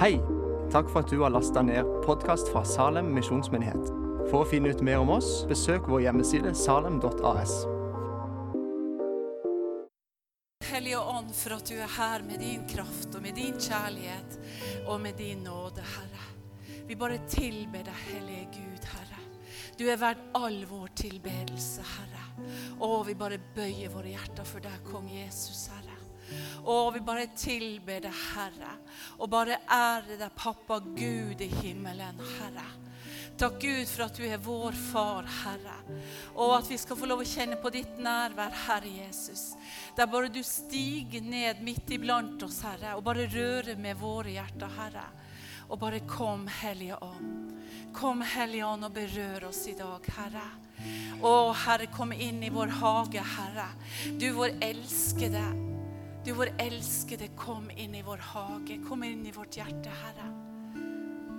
Hei! Takk for at du har lasta ned podkast fra Salem misjonsmyndighet. For å finne ut mer om oss, besøk vår hjemmeside salem.as. Hellige Ånd, for at du er her med din kraft og med din kjærlighet og med din nåde, Herre. Vi bare tilber deg, Hellige Gud, Herre. Du er verd all vår tilbedelse, Herre. Og vi bare bøyer våre hjerter for deg, Kong Jesus, Herre. Og vi bare tilber deg, Herre. Og bare ære deg, Pappa Gud i himmelen, Herre. Takk Gud for at du er vår far, Herre. Og at vi skal få lov å kjenne på ditt nærvær, Herre Jesus. Der bare du stiger ned midt iblant oss, Herre, og bare rører med våre hjerter, Herre. Og bare kom, Hellige Ånd. Kom, Hellige Ånd, og berør oss i dag, Herre. Å, Herre, kom inn i vår hage, Herre. Du vår elskede. Du vår elskede, kom inn i vår hage. Kom inn i vårt hjerte, Herre.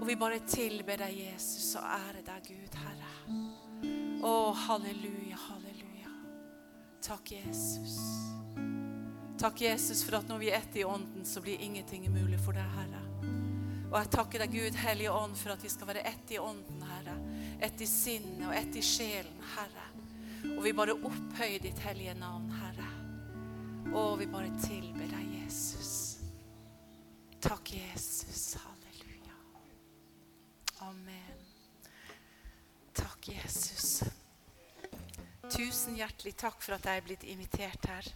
Og vi bare tilber deg, Jesus, og ære deg, Gud, Herre. Å, halleluja, halleluja. Takk, Jesus. Takk, Jesus, for at når vi er ett i ånden, så blir ingenting umulig for deg, Herre. Og jeg takker deg, Gud, Hellige Ånd, for at vi skal være ett i ånden, Herre. Ett i sinnet og ett i sjelen, Herre. Og vi bare opphøyer ditt hellige navn, Herre. Og vi bare tilber deg, Jesus. Takk, Jesus. Halleluja. Amen. Takk, Jesus. Tusen hjertelig takk for at jeg er blitt invitert her.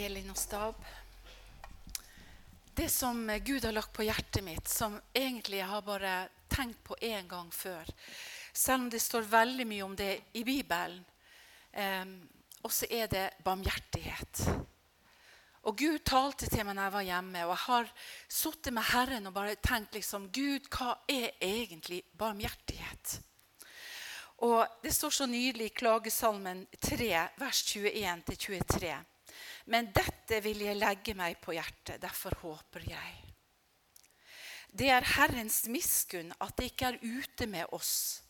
Elin og stab. Det som Gud har lagt på hjertet mitt, som egentlig jeg har bare tenkt på én gang før, selv om det står veldig mye om det i Bibelen, eh, og så er det barmhjertighet. Og Gud talte til meg når jeg var hjemme, og jeg har sittet med Herren og bare tenkt liksom, Gud, hva er egentlig barmhjertighet? Og Det står så nydelig i Klagesalmen 3, vers 21-23. Men dette vil jeg legge meg på hjertet, derfor håper jeg. Det er Herrens miskunn at det ikke er ute med oss.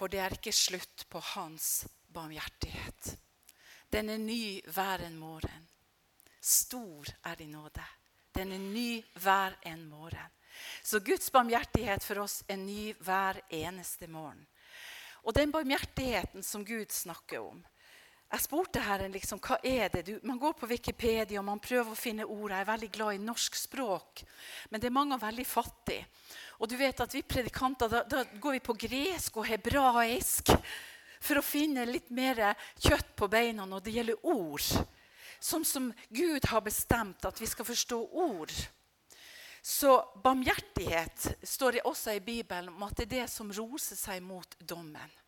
For det er ikke slutt på hans barmhjertighet. Den er ny hver en morgen. Stor er din nåde. Den er ny hver en morgen. Så Guds barmhjertighet for oss er ny hver eneste morgen. Og den barmhjertigheten som Gud snakker om, jeg spurte Herren liksom, hva er det du, Man går på Wikipedia og man prøver å finne ord. Jeg er veldig glad i norsk språk, men det er mange veldig fattige. Og du vet at vi predikanter, da, da går vi på gresk og hebraisk for å finne litt mer kjøtt på beina når det gjelder ord. Sånn som Gud har bestemt at vi skal forstå ord. Så barmhjertighet står det også i Bibelen om at det er det som roser seg mot dommen.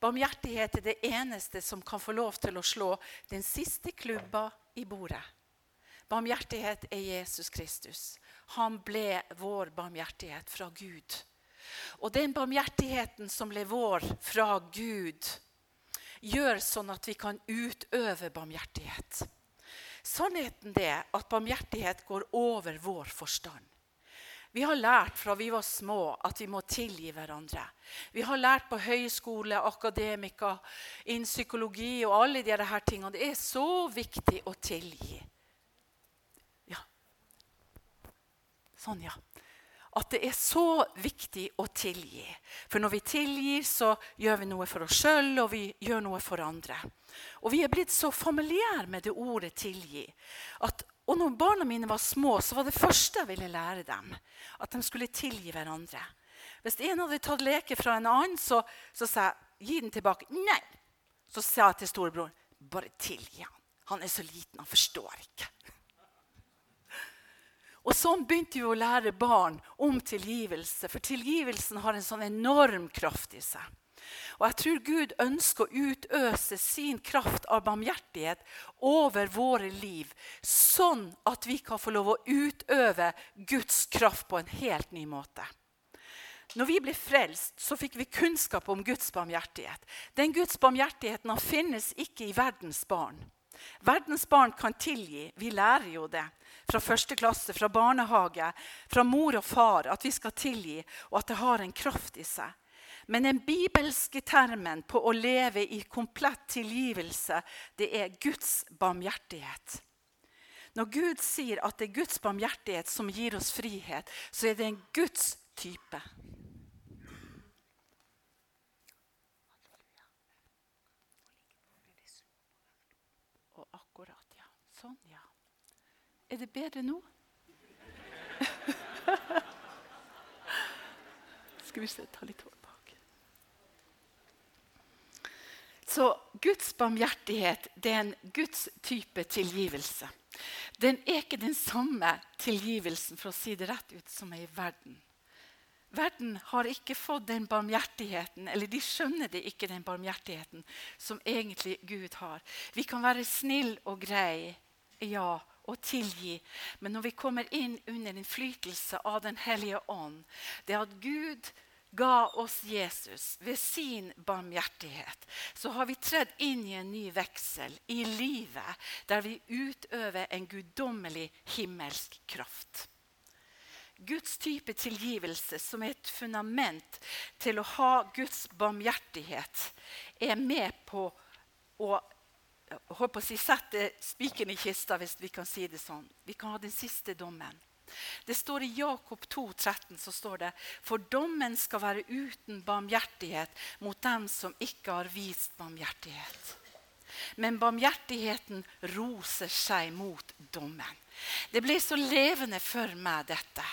Barmhjertighet er det eneste som kan få lov til å slå den siste klubba i bordet. Barmhjertighet er Jesus Kristus. Han ble vår barmhjertighet fra Gud. Og den barmhjertigheten som ble vår fra Gud, gjør sånn at vi kan utøve barmhjertighet. Sannheten er at barmhjertighet går over vår forstand. Vi har lært fra vi var små at vi må tilgi hverandre. Vi har lært på høyskole, akademika, innen psykologi og alle de her tingene. Det er så viktig å tilgi. Ja. Sånn, ja. At det er så viktig å tilgi. For når vi tilgir, så gjør vi noe for oss sjøl, og vi gjør noe for andre. Og vi er blitt så familiære med det ordet 'tilgi' at og når barna mine var små, så var det første jeg ville lære dem, at de skulle tilgi hverandre. Hvis en hadde tatt leke fra en annen, så, så sa jeg gi den tilbake. Nei. Så sa jeg til storebroren bare tilgi han. Han er så liten, han forstår ikke. Og Sånn begynte vi å lære barn om tilgivelse, for tilgivelsen har en sånn enorm kraft i seg. Og jeg tror Gud ønsker å utøse sin kraft av barmhjertighet over våre liv, sånn at vi kan få lov å utøve Guds kraft på en helt ny måte. Når vi ble frelst, så fikk vi kunnskap om Guds barmhjertighet. Den Guds barmhjertigheten finnes ikke i verdens barn. Verdens barn kan tilgi. Vi lærer jo det fra første klasse, fra barnehage, fra mor og far, at vi skal tilgi, og at det har en kraft i seg. Men den bibelske termen på å leve i komplett tilgivelse, det er Guds barmhjertighet. Når Gud sier at det er Guds barmhjertighet som gir oss frihet, så er det en Guds type. Og akkurat, ja. Sånn, ja. Er det bedre nå? Skal vi se, ta litt hår bak. Så Guds barmhjertighet det er en Guds type tilgivelse. Den er ikke den samme tilgivelsen for å si det rett ut, som er i verden. Verden har ikke fått den barmhjertigheten, eller de skjønner det ikke den barmhjertigheten som egentlig Gud har. Vi kan være snill og grei, ja, og tilgi. Men når vi kommer inn under innflytelse av Den hellige ånd, det at Gud ga oss Jesus ved sin barmhjertighet, så har vi tredd inn i en ny veksel i livet der vi utøver en guddommelig himmelsk kraft. Guds type tilgivelse, som er et fundament til å ha Guds barmhjertighet, er med på å på å si, sette spikeren i kista, hvis vi kan si det sånn. Vi kan ha den siste dommen. Det står I Jakob 2, 13 så står det for dommen skal være uten barmhjertighet mot dem som ikke har vist barmhjertighet. Men barmhjertigheten roser seg mot dommen. Det ble så levende for meg dette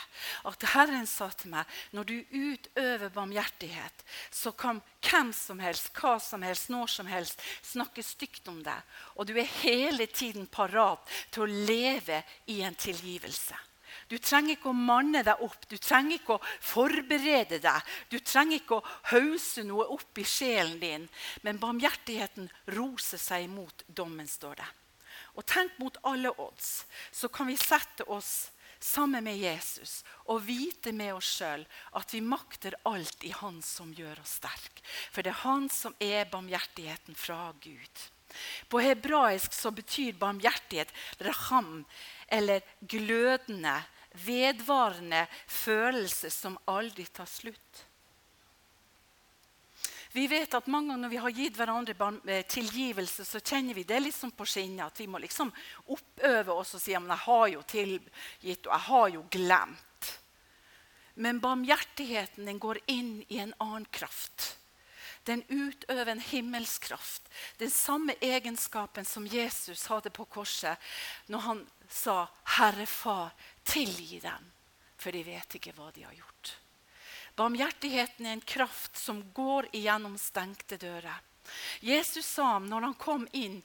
at Herren sa til meg når du utøver barmhjertighet, så kan hvem som helst, hva som helst, når som helst snakke stygt om deg. Og du er hele tiden parat til å leve i en tilgivelse. Du trenger ikke å manne deg opp, du trenger ikke å forberede deg. Du trenger ikke å hause noe opp i sjelen din. Men barmhjertigheten roser seg imot dommen, står det. Og tenk mot alle odds, så kan vi sette oss sammen med Jesus og vite med oss sjøl at vi makter alt i Han som gjør oss sterk. For det er Han som er barmhjertigheten fra Gud. På hebraisk så betyr barmhjertighet raham, eller glødende, vedvarende følelse som aldri tar slutt. Vi vet at mange ganger når vi har gitt hverandre eh, tilgivelse, så kjenner vi det liksom på skinnet. At vi må liksom oppøve oss og si at jeg har jo tilgitt, og jeg har jo glemt. Men barmhjertigheten den går inn i en annen kraft. Den utøver en himmelskraft. Den samme egenskapen som Jesus hadde på korset når han sa, 'Herre Far, tilgi dem, for de vet ikke hva de har gjort'. Barmhjertigheten er en kraft som går igjennom stengte dører. Jesus sa når han kom inn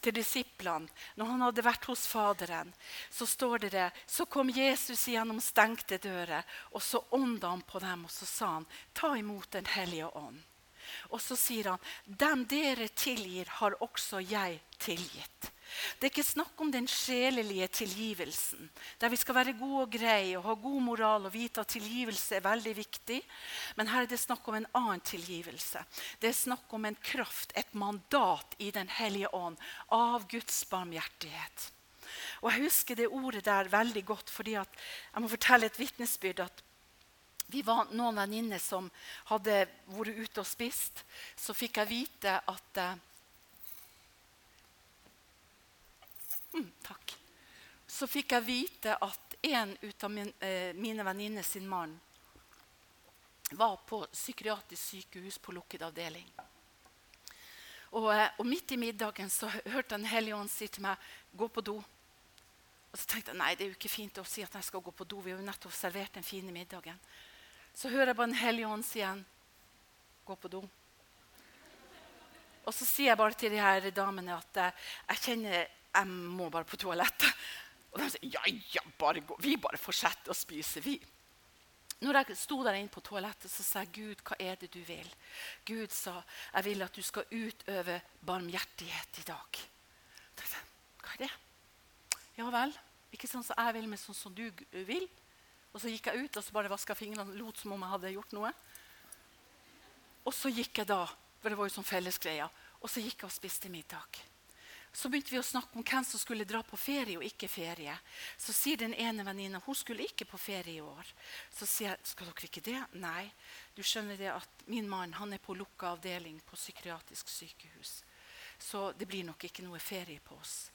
til disiplene, når han hadde vært hos Faderen, så står det det, så kom Jesus gjennom stengte dører, og så ånda han på dem, og så sa han, ta imot Den hellige ånd. Og så sier han, dem dere tilgir, har også jeg tilgitt. Det er ikke snakk om den sjelelige tilgivelsen, der vi skal være gode og greie og ha god moral og vite at tilgivelse er veldig viktig. Men her er det snakk om en annen tilgivelse. Det er snakk om en kraft, et mandat i Den hellige ånd av Guds barmhjertighet. Og Jeg husker det ordet der veldig godt, fordi jeg må fortelle et vitnesbyrd. at vi var noen venninner som hadde vært ute og spist. Så fikk jeg vite at uh, mm, Takk. Så fikk jeg vite at en av min, eh, mine venninner sin mann var på psykiatrisk sykehus på lukket avdeling. Og, uh, og midt i middagen så hørte Den hellige ånd si til meg 'gå på do'. Og så tenkte jeg nei, det er jo ikke fint å si at jeg skal gå på do. Vi har jo nettopp servert den fine middagen. Så hører jeg på Den hellige ånd igjen. Gå på do. Og så sier jeg bare til de her damene at eh, jeg kjenner jeg må bare på toalettet. Og de sier ja, ja, bare gå. vi bare fortsetter å spise. vi. Når jeg sto der inne på toalettet, så sa jeg, Gud, hva er det du vil? Gud sa, jeg vil at du skal utøve barmhjertighet i dag. Hva er det? Ja vel. Ikke sånn som jeg vil, men sånn som du vil. Og så gikk jeg ut og så bare vaska fingrene lot som om jeg hadde gjort noe. Og så gikk jeg da, for det var jo sånn fellesgreia, og så gikk jeg og spiste middag. Så begynte vi å snakke om hvem som skulle dra på ferie og ikke ferie. Så sier den ene venninna hun skulle ikke på ferie i år. Så sier jeg skal dere ikke det? Nei. Du skjønner det at min mann han er på lukka avdeling på psykiatrisk sykehus. Så det blir nok ikke noe ferie på oss.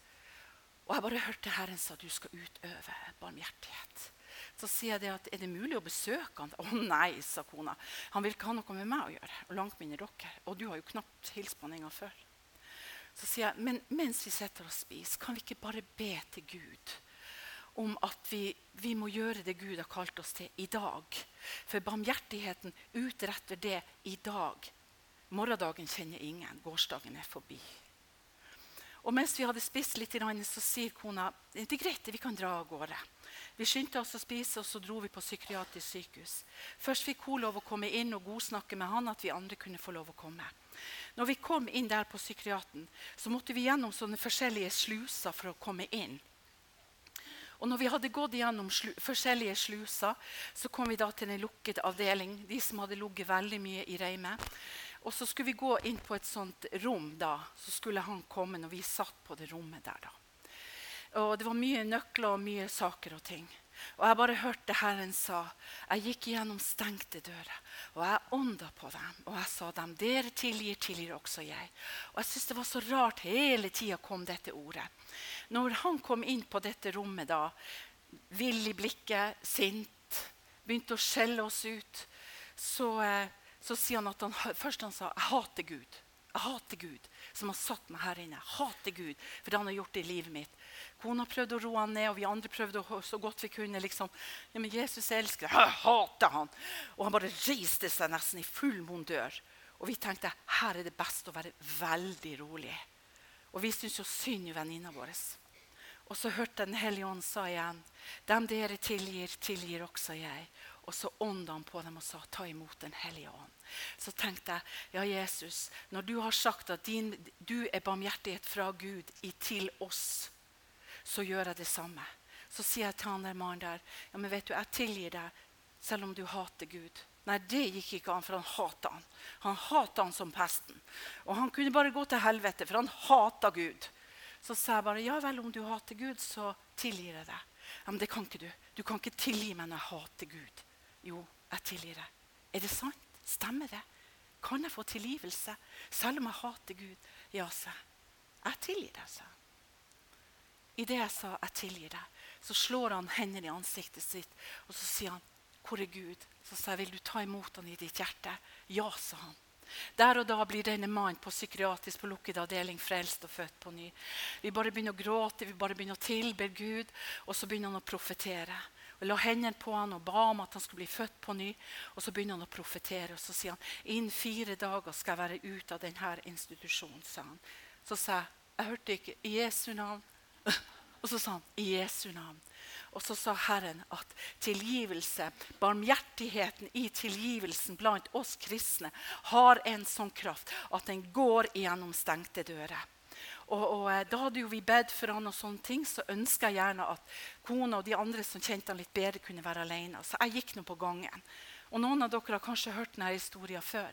Og jeg bare hørte Herren sa du skal utøve barmhjertighet. Så sier jeg at, er det mulig å besøke han? Å nei, sa kona. Han vil ikke ha noe med meg å gjøre. Og langt mindre dere. Og du har jo knapt hilst på han en før. Så sier jeg, men mens vi sitter og spiser, kan vi ikke bare be til Gud om at vi, vi må gjøre det Gud har kalt oss til i dag? For barmhjertigheten utretter det i dag. Morgendagen kjenner ingen. Gårsdagen er forbi. Og mens vi hadde spist litt, så sier kona det er greit, vi kan dra av gårde. Vi skyndte oss å spise, og så dro vi på psykiatrisk sykehus. Først fikk hun lov å komme inn og godsnakke med han, at vi andre kunne få lov å komme. Når vi kom inn der på psykiaten, så måtte vi gjennom sånne forskjellige sluser for å komme inn. Og når vi hadde gått gjennom slu, forskjellige sluser, så kom vi da til en lukket avdeling. De som hadde ligget veldig mye i reime. Og så skulle vi gå inn på et sånt rom. da, Så skulle han komme når vi satt på det rommet der. da. Og Det var mye nøkler og mye saker og ting. Og jeg bare hørte Herren sa Jeg gikk gjennom stengte dører, og jeg ånda på dem. Og jeg sa dem, dere tilgir, tilgir også jeg. Og jeg syntes det var så rart hele tida kom dette ordet. Når han kom inn på dette rommet, da, vill i blikket, sint, begynte å skjelle oss ut, så, eh, så sier han at han, først han sa 'Jeg hater Gud'. Jeg hater Gud som har satt meg her inne. Hater Gud for det han har gjort i livet mitt. Kona prøvde å roe han ned, og vi andre prøvde å, så godt vi kunne. liksom, ja, men Jesus elsker deg. Jeg hater han. Og han bare reiste seg nesten i full mondør. Og vi tenkte her er det best å være veldig rolig. Og vi syntes jo synd i venninna vår. Og så hørte Den hellige ånd sa igjen, dem dere tilgir, tilgir også jeg. Og så ånda han på dem og sa, ta imot Den hellige ånd. Så tenkte jeg, ja, Jesus, når du har sagt at din, du er barmhjertighet fra Gud til oss, så gjør jeg det samme. Så sier jeg til han der mannen der ja, men vet du, jeg tilgir deg selv om du hater Gud. Nei, det gikk ikke an, for han hata han. Han hata han som pesten. Og han kunne bare gå til helvete, for han hata Gud. Så sa jeg bare ja vel, om du hater Gud, så tilgir jeg deg. Ja, Men det kan ikke du. Du kan ikke tilgi meg når jeg hater Gud. Jo, jeg tilgir deg. Er det sant? Stemmer det? Kan jeg få tilgivelse selv om jeg hater Gud? Ja, sa jeg. Jeg tilgir deg, sa Idet jeg sa 'jeg tilgir deg', så slår han hendene i ansiktet sitt og så sier han, 'Hvor er Gud?' Så sa jeg, 'Vil du ta imot han i ditt hjerte?' Ja, sa han. Der og da blir denne mannen på psykiatrisk på lukket avdeling frelst og født på ny. Vi bare begynner å gråte, vi bare begynner å tilbe Gud, og så begynner han å profetere. La hendene på han og ba om at han skulle bli født på ny. Og så begynner han å profetere, og så sier han innen fire dager skal jeg være ute av denne institusjonen. sa han. Så sa jeg jeg hørte ikke i Jesu navn. Og så sa han i Jesu navn. Og så sa Herren at tilgivelse, barmhjertigheten i tilgivelsen blant oss kristne har en sånn kraft at den går gjennom stengte dører. Og, og, eh, Da hadde jo vi bedt for han, og sånne ting, så ønska jeg gjerne at kona og de andre som kjente han litt bedre, kunne være alene. Så jeg gikk nå på gangen. Og Noen av dere har kanskje hørt denne historien før.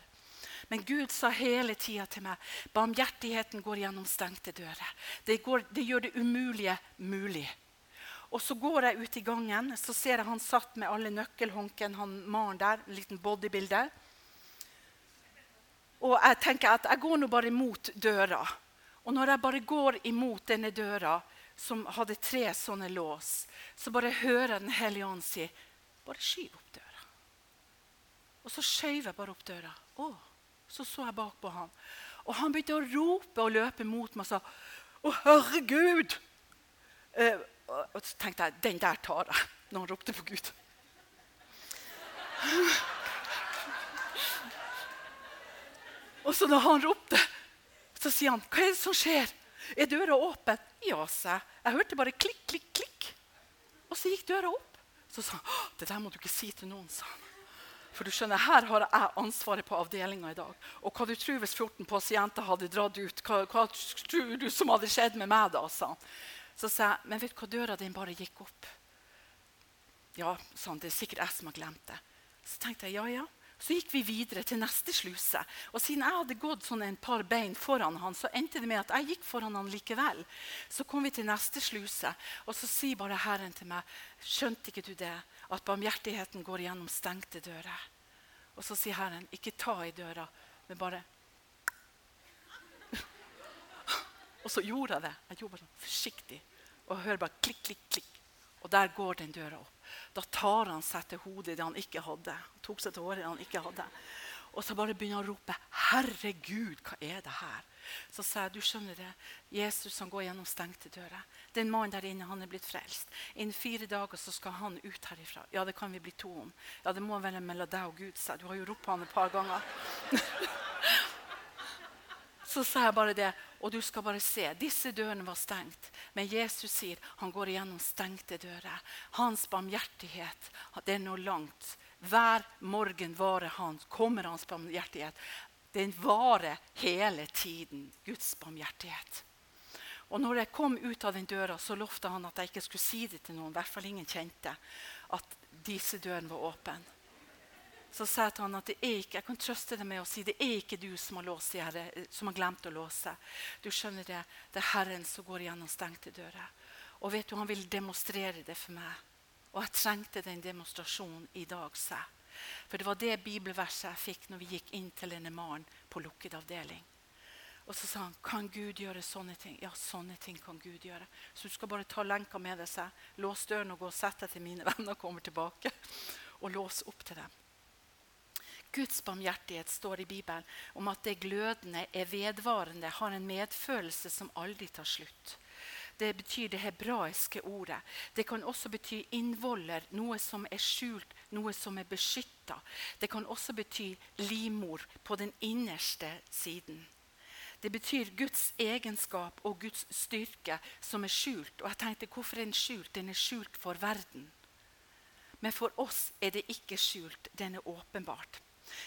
Men Gud sa hele tida til meg barmhjertigheten går gjennom stengte dører. Det, går, det, gjør det umulige mulig. Og Så går jeg ut i gangen, så ser jeg han satt med alle nøkkelhånken, han Maren der, en liten bodybuilder. Og jeg tenker at jeg går nå bare mot døra. Og når jeg bare går imot denne døra, som hadde tre sånne lås, så bare hører jeg Den hellige ånd si bare skyv opp døra. Og så skjøv jeg bare opp døra. Å, så så jeg bakpå han. Og han begynte å rope og løpe mot meg og sa Å, herregud! Eh, og så tenkte jeg den der tar jeg, når han ropte på Gud. og så da han ropte, så sier han, 'Hva er det som skjer?' 'Er døra åpen?' 'Ja', sa jeg. Jeg hørte bare klikk, klikk, klikk. Og så gikk døra opp. Så sa han, 'Det der må du ikke si til noen', sa han. For du skjønner, Her har jeg ansvaret på avdelinga i dag. Og hva du tror hvis 14 pasienter hadde dratt ut? Hva, hva tror du som hadde skjedd med meg da? sa han. Så sa jeg, men vet du hva, døra din bare gikk opp. Ja, sa han, det er sikkert jeg som har glemt det. Så tenkte jeg ja, ja. Så gikk vi videre til neste sluse. Og siden jeg hadde gått sånn en par bein foran han, så endte det med at jeg gikk foran han likevel. Så kom vi til neste sluse, og så sier bare Herren til meg Skjønte ikke du det? At barmhjertigheten går gjennom stengte dører. Og så sier Herren, ikke ta i døra, men bare Og så gjorde jeg det. Jeg gjorde bare sånn forsiktig. og hører bare klikk, klikk, klikk. Og der går den døra opp. Da tar han seg til hodet det han ikke hadde. Han tok seg til håret det han ikke hadde. Og så bare begynner han å rope 'Herregud, hva er det her?' Så sa jeg du skjønner det, Jesus han går gjennom stengte dører. Den mannen der inne han er blitt frelst. Innen fire dager så skal han ut herifra. Ja, det kan vi bli to om. Ja, Det må vel mellom deg og Gud, sa Du har jo ropt på han et par ganger. så sa jeg bare det. Og du skal bare se. Disse dørene var stengt. Men Jesus sier han går igjennom stengte dører. Hans barmhjertighet det er noe langt. Hver morgen varer han, kommer hans barmhjertighet. Den varer hele tiden. Guds barmhjertighet. Og når jeg kom ut av den døra, så lovte han at jeg ikke skulle si det til noen. I hvert fall ingen kjente at disse dørene var åpne. Så sa jeg til han at det er ikke, jeg kan trøste deg med å si det er ikke du som har, låst, som har glemt å låse. Du skjønner Det det er Herren som går gjennom stengte dører. Og vet du, Han vil demonstrere det for meg. Og jeg trengte den demonstrasjonen i dag. sa For det var det bibelverset jeg fikk når vi gikk inn til denne mannen på lukket avdeling. Og så sa han kan Gud gjøre sånne ting. Ja, sånne ting kan Gud gjøre. Så du skal bare ta lenka med deg, seg, lås døren og gå og sette deg til mine venner og kommer tilbake. Og lås opp til dem. Guds barmhjertighet står i Bibelen om at det glødende er vedvarende, har en medfølelse som aldri tar slutt. Det betyr det hebraiske ordet. Det kan også bety innvoller, noe som er skjult, noe som er beskytta. Det kan også bety livmor på den innerste siden. Det betyr Guds egenskap og Guds styrke som er skjult. Og jeg tenkte, Hvorfor er den skjult? Den er skjult for verden. Men for oss er det ikke skjult. Den er åpenbart.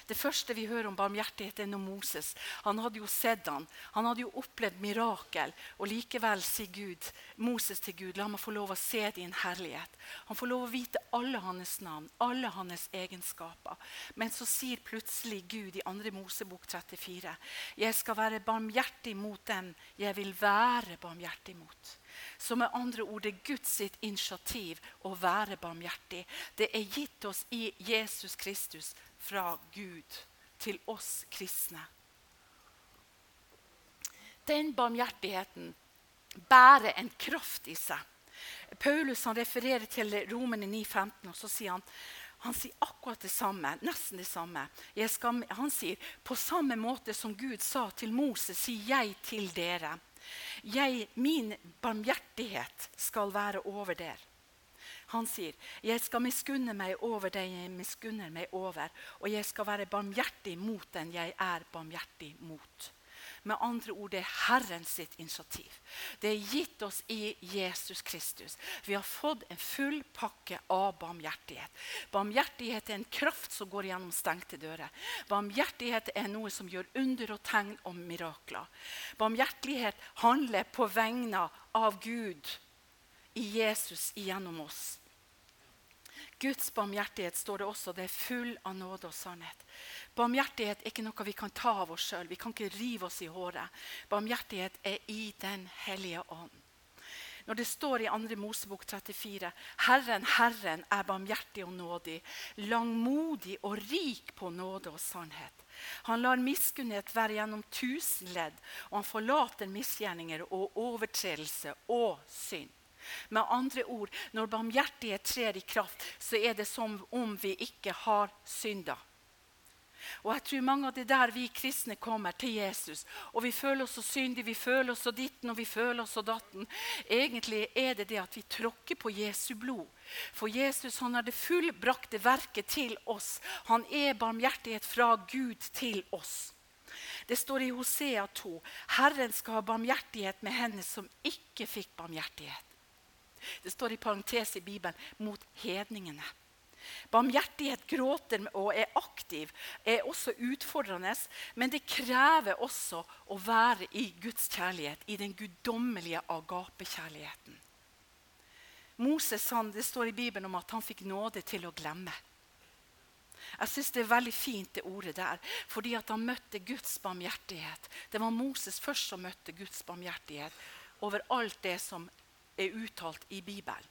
Det første vi hører om barmhjertighet, er når Moses. Han hadde jo sett han. Han hadde jo opplevd mirakel. Og likevel sier Gud, Moses til Gud, la meg få lov å se din herlighet. Han får lov å vite alle hans navn, alle hans egenskaper. Men så sier plutselig Gud i 2. Mosebok 34.: Jeg skal være barmhjertig mot dem jeg vil være barmhjertig mot. Så med andre ord det er Guds sitt initiativ å være barmhjertig. Det er gitt oss i Jesus Kristus fra Gud til oss kristne. Den barmhjertigheten bærer en kraft i seg. Paulus refererer til Romerne 9,15, og så sier han han sier akkurat det samme, nesten det samme. Skal, han sier på samme måte som Gud sa til Moses, sier jeg til dere. Jeg, min barmhjertighet skal være over dere. Han sier, 'Jeg skal miskunne meg over den jeg miskunner meg over,' 'og jeg skal være barmhjertig mot den jeg er barmhjertig mot.' Med andre ord, det er Herren sitt initiativ. Det er gitt oss i Jesus Kristus. Vi har fått en full pakke av barmhjertighet. Barmhjertighet er en kraft som går gjennom stengte dører. Barmhjertighet er noe som gjør under og tegn og mirakler. Barmhjertighet handler på vegne av Gud i Jesus gjennom oss. Guds barmhjertighet står det også. Det er full av nåde og sannhet. Barmhjertighet er ikke noe vi kan ta av oss sjøl. Vi kan ikke rive oss i håret. Barmhjertighet er i Den hellige ånd. Når det står i 2. Mosebok 34.: Herren, Herren er barmhjertig og nådig, langmodig og rik på nåde og sannhet. Han lar miskunnhet være gjennom tusen ledd, og han forlater misgjerninger og overtredelse og synd. Med andre ord, når barmhjertighet trer i kraft, så er det som om vi ikke har synda. Og jeg tror mange av det der vi kristne kommer til Jesus, og vi føler oss så syndige, vi føler oss så ditten og vi føler oss så datten. Egentlig er det det at vi tråkker på Jesu blod. For Jesus han har det fullbrakte verket til oss. Han er barmhjertighet fra Gud til oss. Det står i Hosea 2.: Herren skal ha barmhjertighet med henne som ikke fikk barmhjertighet. Det står i parentes i Bibelen mot hedningene. Barmhjertighet gråter og er aktiv, er også utfordrende. Men det krever også å være i Guds kjærlighet, i den guddommelige agapekjærligheten. Moses han, det står i Bibelen om at han fikk nåde til å glemme. Jeg synes Det er veldig fint det ordet der, fordi at han møtte Guds barmhjertighet. Det var Moses først som møtte Guds barmhjertighet over alt det som er uttalt i Bibelen.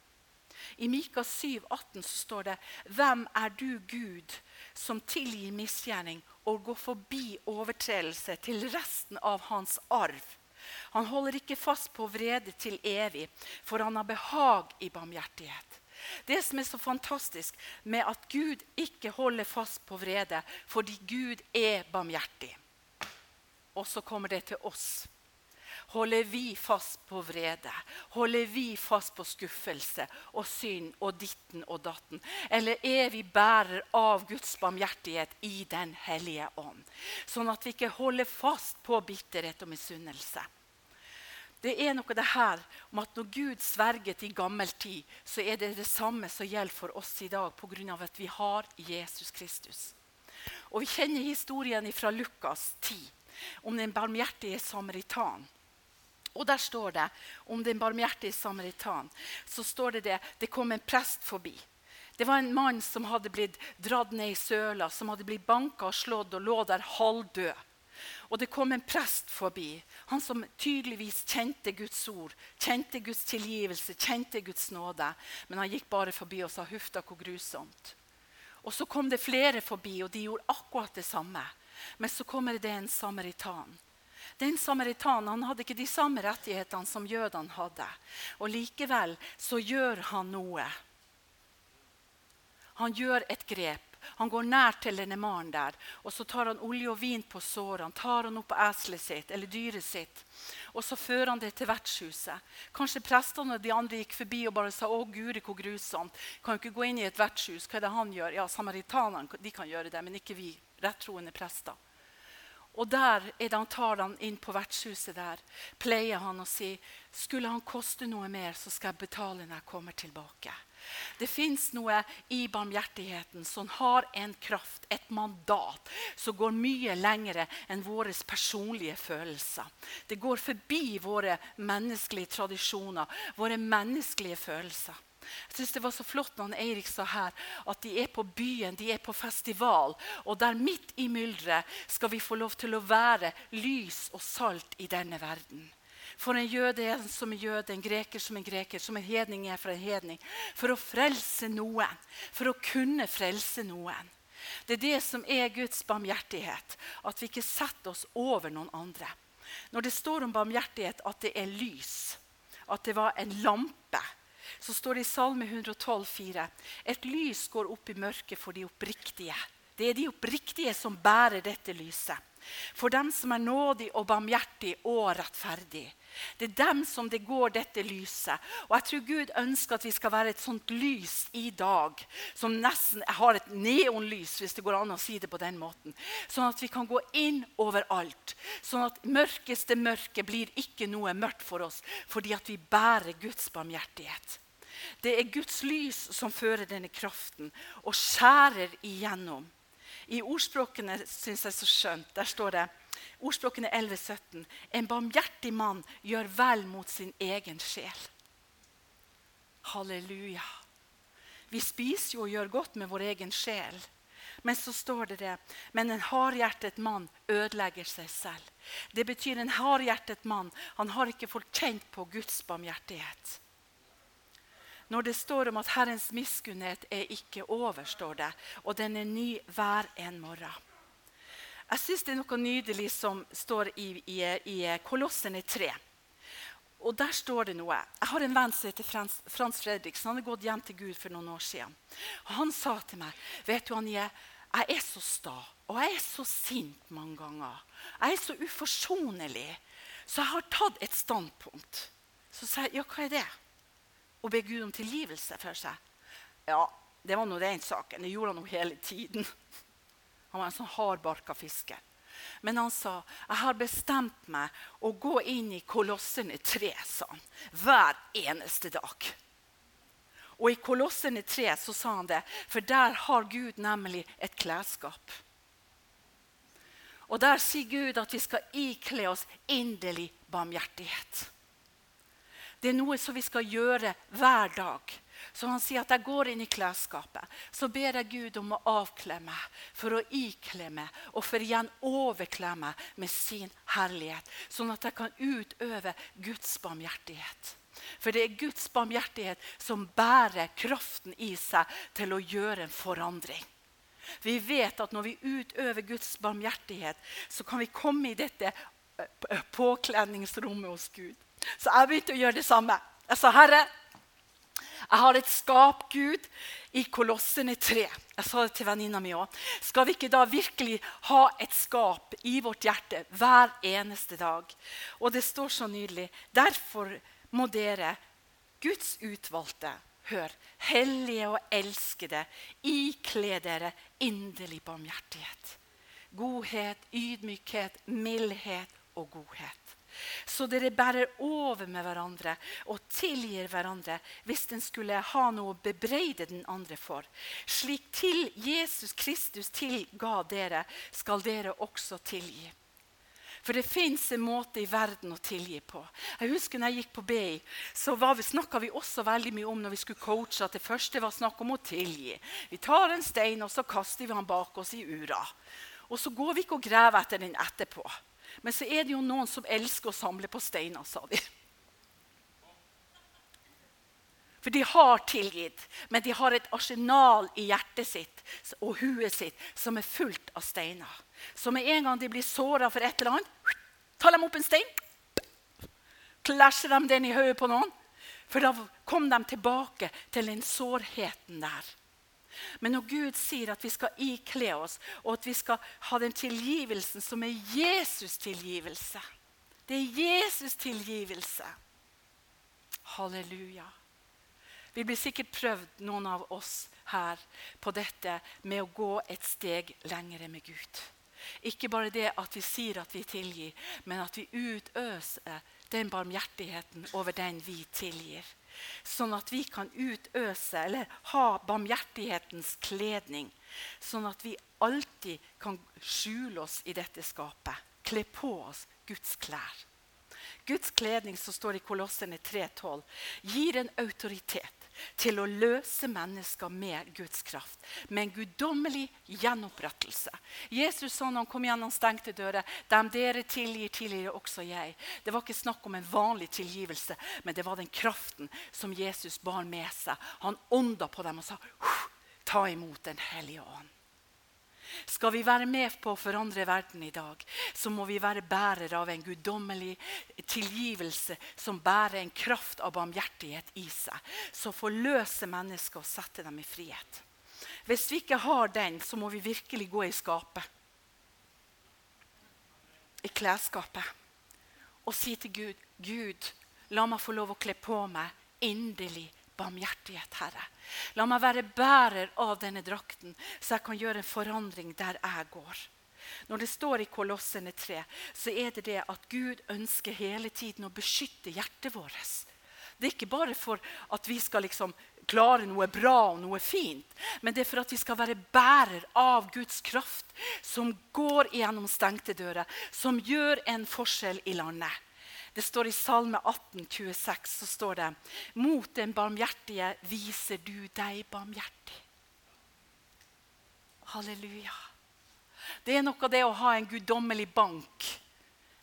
I Mika 7, 18 så står det Hvem er du, Gud, som tilgir misgjerning og går forbi overtredelse til resten av hans arv? Han holder ikke fast på vrede til evig, for han har behag i barmhjertighet. Det som er så fantastisk med at Gud ikke holder fast på vrede fordi Gud er barmhjertig. Og så kommer det til oss. Holder vi fast på vrede? Holder vi fast på skuffelse og synd og ditten og datten? Eller er vi bærer av Guds barmhjertighet i Den hellige ånd? Sånn at vi ikke holder fast på bitterhet og misunnelse. Det er noe det her om at når Gud sverget i gammel tid, så er det det samme som gjelder for oss i dag pga. at vi har Jesus Kristus. Og Vi kjenner historien fra Lukas 10 om den barmhjertige samaritan. Og der står det om den barmhjertige samaritan. Så står det det det kom en prest forbi. Det var en mann som hadde blitt dratt ned i søla, som hadde blitt banka og slått og lå der halvdød. Og det kom en prest forbi, han som tydeligvis kjente Guds ord, kjente Guds tilgivelse, kjente Guds nåde. Men han gikk bare forbi og sa 'huff da, hvor grusomt'. Og så kom det flere forbi, og de gjorde akkurat det samme. Men så kommer det en samaritan. Den samaritanen hadde ikke de samme rettighetene som jødene hadde. Og likevel så gjør han noe. Han gjør et grep. Han går nær til denne mannen der, og så tar han olje og vin på sårene. tar han opp eselet sitt eller dyret sitt, og så fører han det til vertshuset. Kanskje prestene og de andre gikk forbi og bare sa 'Å, guri, hvor grusomt'. Kan jo ikke gå inn i et vertshus. Hva er det han gjør? Ja, Samaritanene de kan gjøre det, men ikke vi rettroende prester. Og der er han tar han inn på vertshuset der, pleier han å si skulle han koste noe mer, så skal jeg betale når jeg kommer tilbake. Det fins noe i barmhjertigheten som har en kraft, et mandat, som går mye lengre enn våre personlige følelser. Det går forbi våre menneskelige tradisjoner, våre menneskelige følelser. Jeg synes Det var så flott når Eirik sa her at de er på byen, de er på festival. Og der midt i mylderet skal vi få lov til å være lys og salt i denne verden. For en jøde er som en jøde, en greker som en greker, som en hedning er for en hedning. For å frelse noen. For å kunne frelse noen. Det er det som er Guds barmhjertighet. At vi ikke setter oss over noen andre. Når det står om barmhjertighet at det er lys, at det var en lampe så står det i Salme 112, 112,4.: Et lys går opp i mørket for de oppriktige. Det er de oppriktige som bærer dette lyset. For dem som er nådig og barmhjertig og rettferdig. Det er dem som det går dette lyset. Og jeg tror Gud ønsker at vi skal være et sånt lys i dag. Som nesten har et neonlys, hvis det går an å si det på den måten. Sånn at vi kan gå inn overalt. Sånn at mørkeste mørke blir ikke noe mørkt for oss fordi at vi bærer Guds barmhjertighet. Det er Guds lys som fører denne kraften og skjærer igjennom. I ordspråkene syns jeg så skjønt. Der står det ordspråkene 11-17. En barmhjertig mann gjør vel mot sin egen sjel. Halleluja. Vi spiser jo og gjør godt med vår egen sjel. Men så står det det. Men en hardhjertet mann ødelegger seg selv. Det betyr en hardhjertet mann. Han har ikke fått kjent på Guds barmhjertighet. Når det står om at Herrens miskunnhet er ikke over, står det, og den er ny hver en morgen. Jeg syns det er noe nydelig som står i, i, i Kolossene 3. Og Der står det noe. Jeg har en venn som heter Frans, Frans Fredriksen. Han har gått hjem til Gud for noen år siden. Og han sa til meg vet du, Anje, jeg er så sta, og jeg er så sint mange ganger. Jeg er så uforsonlig. Så jeg har tatt et standpunkt. Så sa jeg ja, hva er det? Og be Gud om tilgivelse for seg. Ja, det var nå den saken. Det gjorde han jo hele tiden. Han var en sånn hardbarka fisker. Men han sa jeg har bestemt meg å gå inn i Kolossene 3 sa han, hver eneste dag. Og i Kolossene 3 så sa han det, for der har Gud nemlig et klesskap. Og der sier Gud at vi skal ikle oss inderlig barmhjertighet. Det er noe som vi skal gjøre hver dag. Så han sier at jeg går inn i klesskapet. Så ber jeg Gud om å avkle meg, for å ikle meg, og for igjen overkle meg med sin herlighet. Sånn at jeg kan utøve Guds barmhjertighet. For det er Guds barmhjertighet som bærer kraften i seg til å gjøre en forandring. Vi vet at når vi utøver Guds barmhjertighet, så kan vi komme i dette eh, påkledningsrommet hos Gud. Så jeg begynte å gjøre det samme. Jeg sa, 'Herre, jeg har et skap, Gud, i Kolossene 3. Jeg sa det til venninna mi òg. Skal vi ikke da virkelig ha et skap i vårt hjerte hver eneste dag? Og det står så nydelig. Derfor må dere, Guds utvalgte, hør, hellige og elskede, ikle dere inderlig barmhjertighet. Godhet, ydmykhet, mildhet og godhet. Så dere bærer over med hverandre og tilgir hverandre hvis den skulle ha noe å bebreide den andre for. Slik til Jesus Kristus tilga dere, skal dere også tilgi. For det fins en måte i verden å tilgi på. Jeg husker når jeg gikk på BI, så snakka vi også veldig mye om når vi skulle coache, at det første var snakk om å tilgi. Vi tar en stein, og så kaster vi den bak oss i ura. Og så går vi ikke og graver etter den etterpå. Men så er det jo noen som elsker å samle på steiner, sa de. For de har tilgitt, men de har et arsenal i hjertet sitt og huet sitt som er fullt av steiner. Så med en gang de blir såra for et eller annet, tar de opp en stein, klasjer de den i hodet på noen. For da kom de tilbake til den sårheten der. Men når Gud sier at vi skal ikle oss, og at vi skal ha den tilgivelsen som er Jesus' tilgivelse Det er Jesus' tilgivelse. Halleluja. Vi blir sikkert prøvd, noen av oss her, på dette med å gå et steg lengre med Gud. Ikke bare det at vi sier at vi tilgir, men at vi utøser den barmhjertigheten over den vi tilgir sånn at vi kan utøse eller ha barmhjertighetens kledning. Sånn at vi alltid kan skjule oss i dette skapet. Kle på oss Guds klær. Guds kledning som står i Kolossene 3,12, gir en autoritet til å løse mennesker med Guds kraft. Med en guddommelig gjenopprettelse. Jesus sa når han kom gjennom stengte dører, dem dere tilgir, tilgir også jeg. Det var ikke snakk om en vanlig tilgivelse, men det var den kraften som Jesus bar med seg. Han ånda på dem og sa ta imot Den hellige ånd. Skal vi være med på å forandre verden i dag, så må vi være bærere av en guddommelig tilgivelse som bærer en kraft av barmhjertighet i seg, som forløser mennesker og setter dem i frihet. Hvis vi ikke har den, så må vi virkelig gå i skapet. I klesskapet. Og si til Gud, Gud, la meg få lov å kle på meg inderlig barmhjertighet, Herre. La meg være bærer av denne drakten, så jeg kan gjøre en forandring der jeg går. Når det står i Kolossene 3, så er det det at Gud ønsker hele tiden å beskytte hjertet vårt. Det er ikke bare for at vi skal liksom klare noe bra og noe fint, men det er for at vi skal være bærer av Guds kraft, som går gjennom stengte dører, som gjør en forskjell i landet. Det står I Salme 18, 26 så står det Mot den barmhjertige viser du deg barmhjertig. Halleluja. Det er noe av det å ha en guddommelig bank,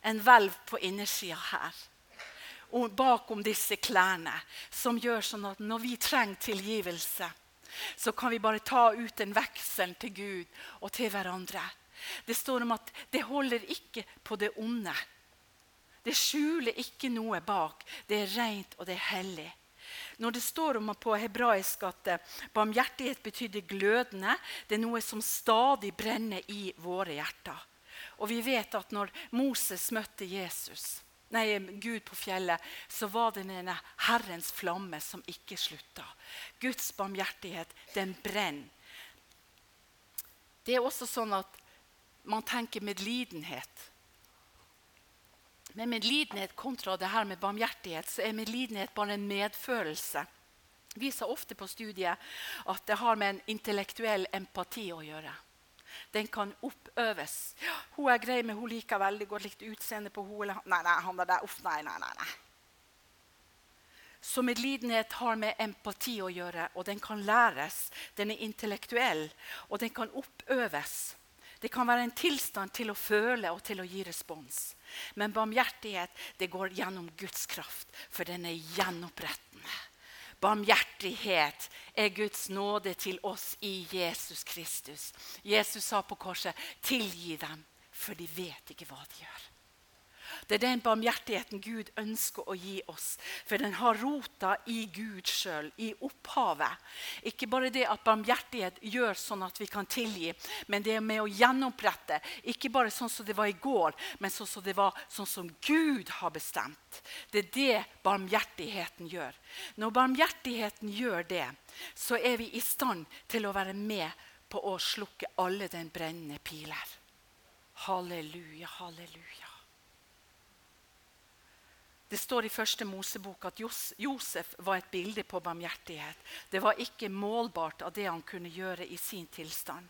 en hvelv på innersida her. Og bakom disse klærne, som gjør sånn at når vi trenger tilgivelse, så kan vi bare ta ut en veksel til Gud og til hverandre. Det står om at det holder ikke på det onde. Det skjuler ikke noe bak. Det er rent, og det er hellig. Når det står om på hebraisk at eh, barmhjertighet betydde glødende, det er noe som stadig brenner i våre hjerter. Og vi vet at når Moses møtte Jesus, nei, Gud på fjellet, så var det denne Herrens flamme som ikke slutta. Guds barmhjertighet, den brenner. Det er også sånn at man tenker medlidenhet. Med medlidenhet kontra det her med barmhjertighet så er medlidenhet bare en medfølelse. Vi viser ofte på studiet at det har med en intellektuell empati å gjøre. Den kan oppøves. 'Hun er grei, men hun liker veldig godt likt utseende på henne.' Nei, nei, han der, uff, nei, nei, nei. Så medlidenhet har med empati å gjøre, og den kan læres. Den er intellektuell, og den kan oppøves. Det kan være en tilstand til å føle og til å gi respons. Men barmhjertighet det går gjennom Guds kraft, for den er gjenopprettende. Barmhjertighet er Guds nåde til oss i Jesus Kristus. Jesus sa på korset, 'Tilgi dem, for de vet ikke hva de gjør'. Det er den barmhjertigheten Gud ønsker å gi oss. For den har rota i Gud sjøl, i opphavet. Ikke bare det at barmhjertighet gjør sånn at vi kan tilgi, men det er med å gjenopprette. Ikke bare sånn som det var i går, men sånn som det var sånn som Gud har bestemt. Det er det barmhjertigheten gjør. Når barmhjertigheten gjør det, så er vi i stand til å være med på å slukke alle den brennende piler. Halleluja, halleluja. Det står i første Mosebok at Josef var et bilde på barmhjertighet. Det var ikke målbart av det han kunne gjøre i sin tilstand.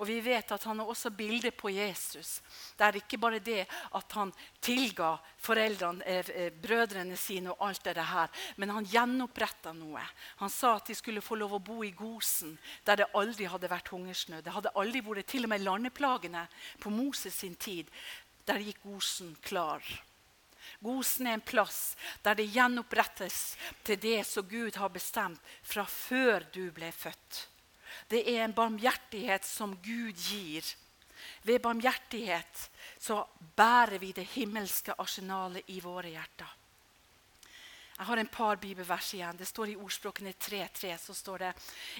Og vi vet at han er også bilde på Jesus. Det er ikke bare det at han tilga foreldrene, eh, eh, brødrene sine, og alt det her, men han gjenoppretta noe. Han sa at de skulle få lov å bo i Gosen, der det aldri hadde vært hungersnød. Det hadde aldri vært til og med landeplagene på Moses sin tid. Der gikk Gosen klar. Gosen er en plass der det gjenopprettes til det som Gud har bestemt fra før du ble født. Det er en barmhjertighet som Gud gir. Ved barmhjertighet så bærer vi det himmelske arsenalet i våre hjerter. Jeg har en par bibelvers igjen. Det står I ordspråkene 3.3 så står det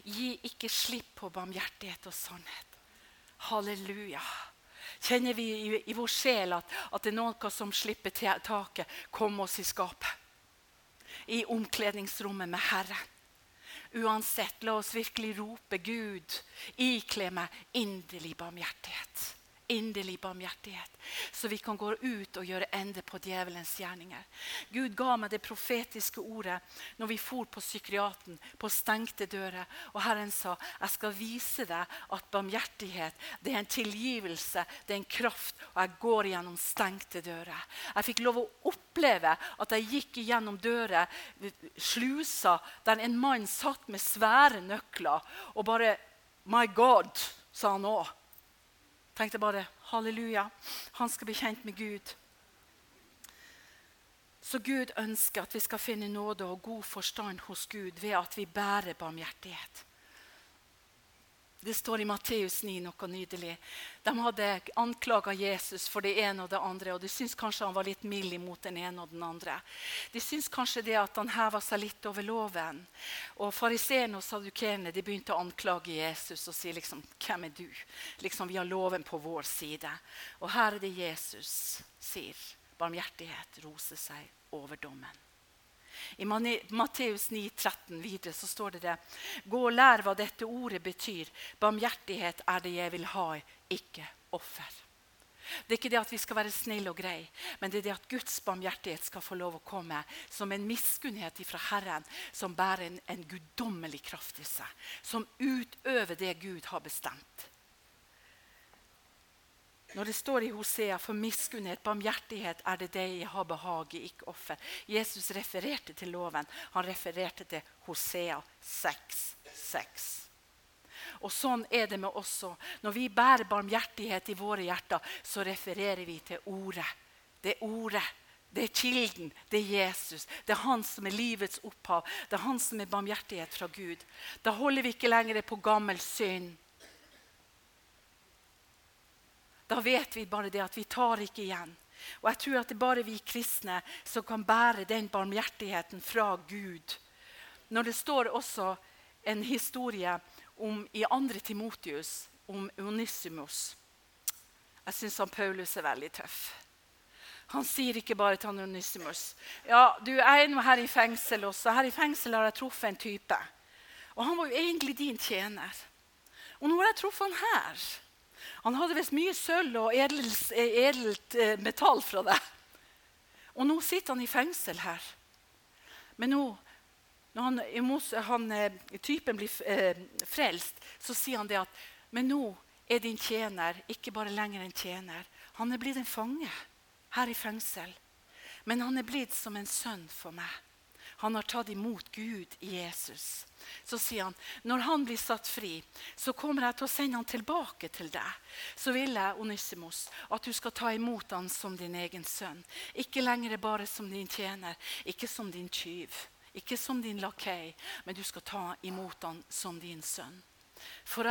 Gi ikke slipp på barmhjertighet og sannhet. Halleluja kjenner vi i, i vår sjel at, at, det er noe som slipper taket. Kom oss i skapet. I omkledningsrommet med Herren. Uansett, la oss virkelig rope Gud, ikle meg inderlig barmhjertighet inderlig barmhjertighet, så vi kan gå ut og gjøre ende på djevelens gjerninger. Gud ga meg det profetiske ordet når vi for på psykiaten, på stengte dører. Og Herren sa jeg skal vise deg at barmhjertighet det er en tilgivelse, det er en kraft, og jeg går gjennom stengte dører. Jeg fikk lov å oppleve at jeg gikk gjennom dører, slusa, der en mann satt med svære nøkler og bare My God, sa han òg tenkte bare halleluja, han skal bli kjent med Gud. Så Gud ønsker at vi skal finne nåde og god forstand hos Gud ved at vi bærer barmhjertighet. Det står i Matteus 9 noe nydelig. De hadde anklaga Jesus for det ene og det andre. og De syntes kanskje han var litt mild imot den ene og den andre. De syntes kanskje det at han heva seg litt over loven. Og Fariseerne og sadukerene begynte å anklage Jesus og si liksom, 'Hvem er du?' Liksom, 'Vi har loven på vår side.' Og her er det Jesus sier. Barmhjertighet roser seg over dommen. I Matteus 9, 13 videre så står det det. Gå og lær hva dette ordet betyr. Barmhjertighet er det jeg vil ha, ikke offer. Det er ikke det at vi skal være snille og greie, men det er det at Guds barmhjertighet skal få lov å komme som en miskunnhet fra Herren, som bærer en, en guddommelig kraft i seg. Som utøver det Gud har bestemt. Når det står i Hosea for miskunnhet, barmhjertighet er det det jeg har behag i, ikke offer. Jesus refererte til loven. Han refererte til Hosea 6, 6. Og sånn er det med oss òg. Når vi bærer barmhjertighet i våre hjerter, så refererer vi til ordet. Det ordet. Det er kilden. Det er Jesus. Det er han som er livets opphav. Det er han som er barmhjertighet fra Gud. Da holder vi ikke lenger på gammel synd. Da vet vi bare det at vi tar ikke igjen. Og jeg tror at det er bare vi kristne som kan bære den barmhjertigheten fra Gud. Når det står også en historie om, i 2. Timotius om Onissimus Jeg syns Paulus er veldig tøff. Han sier ikke bare til Onissimus ja, du er nå her i fengsel også. Her i fengsel har jeg truffet en type. Og han var jo egentlig din tjener. Og nå har jeg truffet han her. Han hadde visst mye sølv og edelt, edelt eh, metall fra det. Og nå sitter han i fengsel her. Men nå, når han, han, eh, typen blir eh, frelst, så sier han det at Men nå er din tjener ikke bare lenger en tjener. Han er blitt en fange her i fengsel. Men han er blitt som en sønn for meg. Han har tatt imot Gud i Jesus. Så sier han når han blir satt fri, så kommer jeg til å sende han tilbake til deg. Så vil jeg Onyssimos, at du skal ta imot han som din egen sønn. Ikke lenger bare som din tjener, ikke som din tyv, ikke som din lakei, men du skal ta imot han som din sønn. For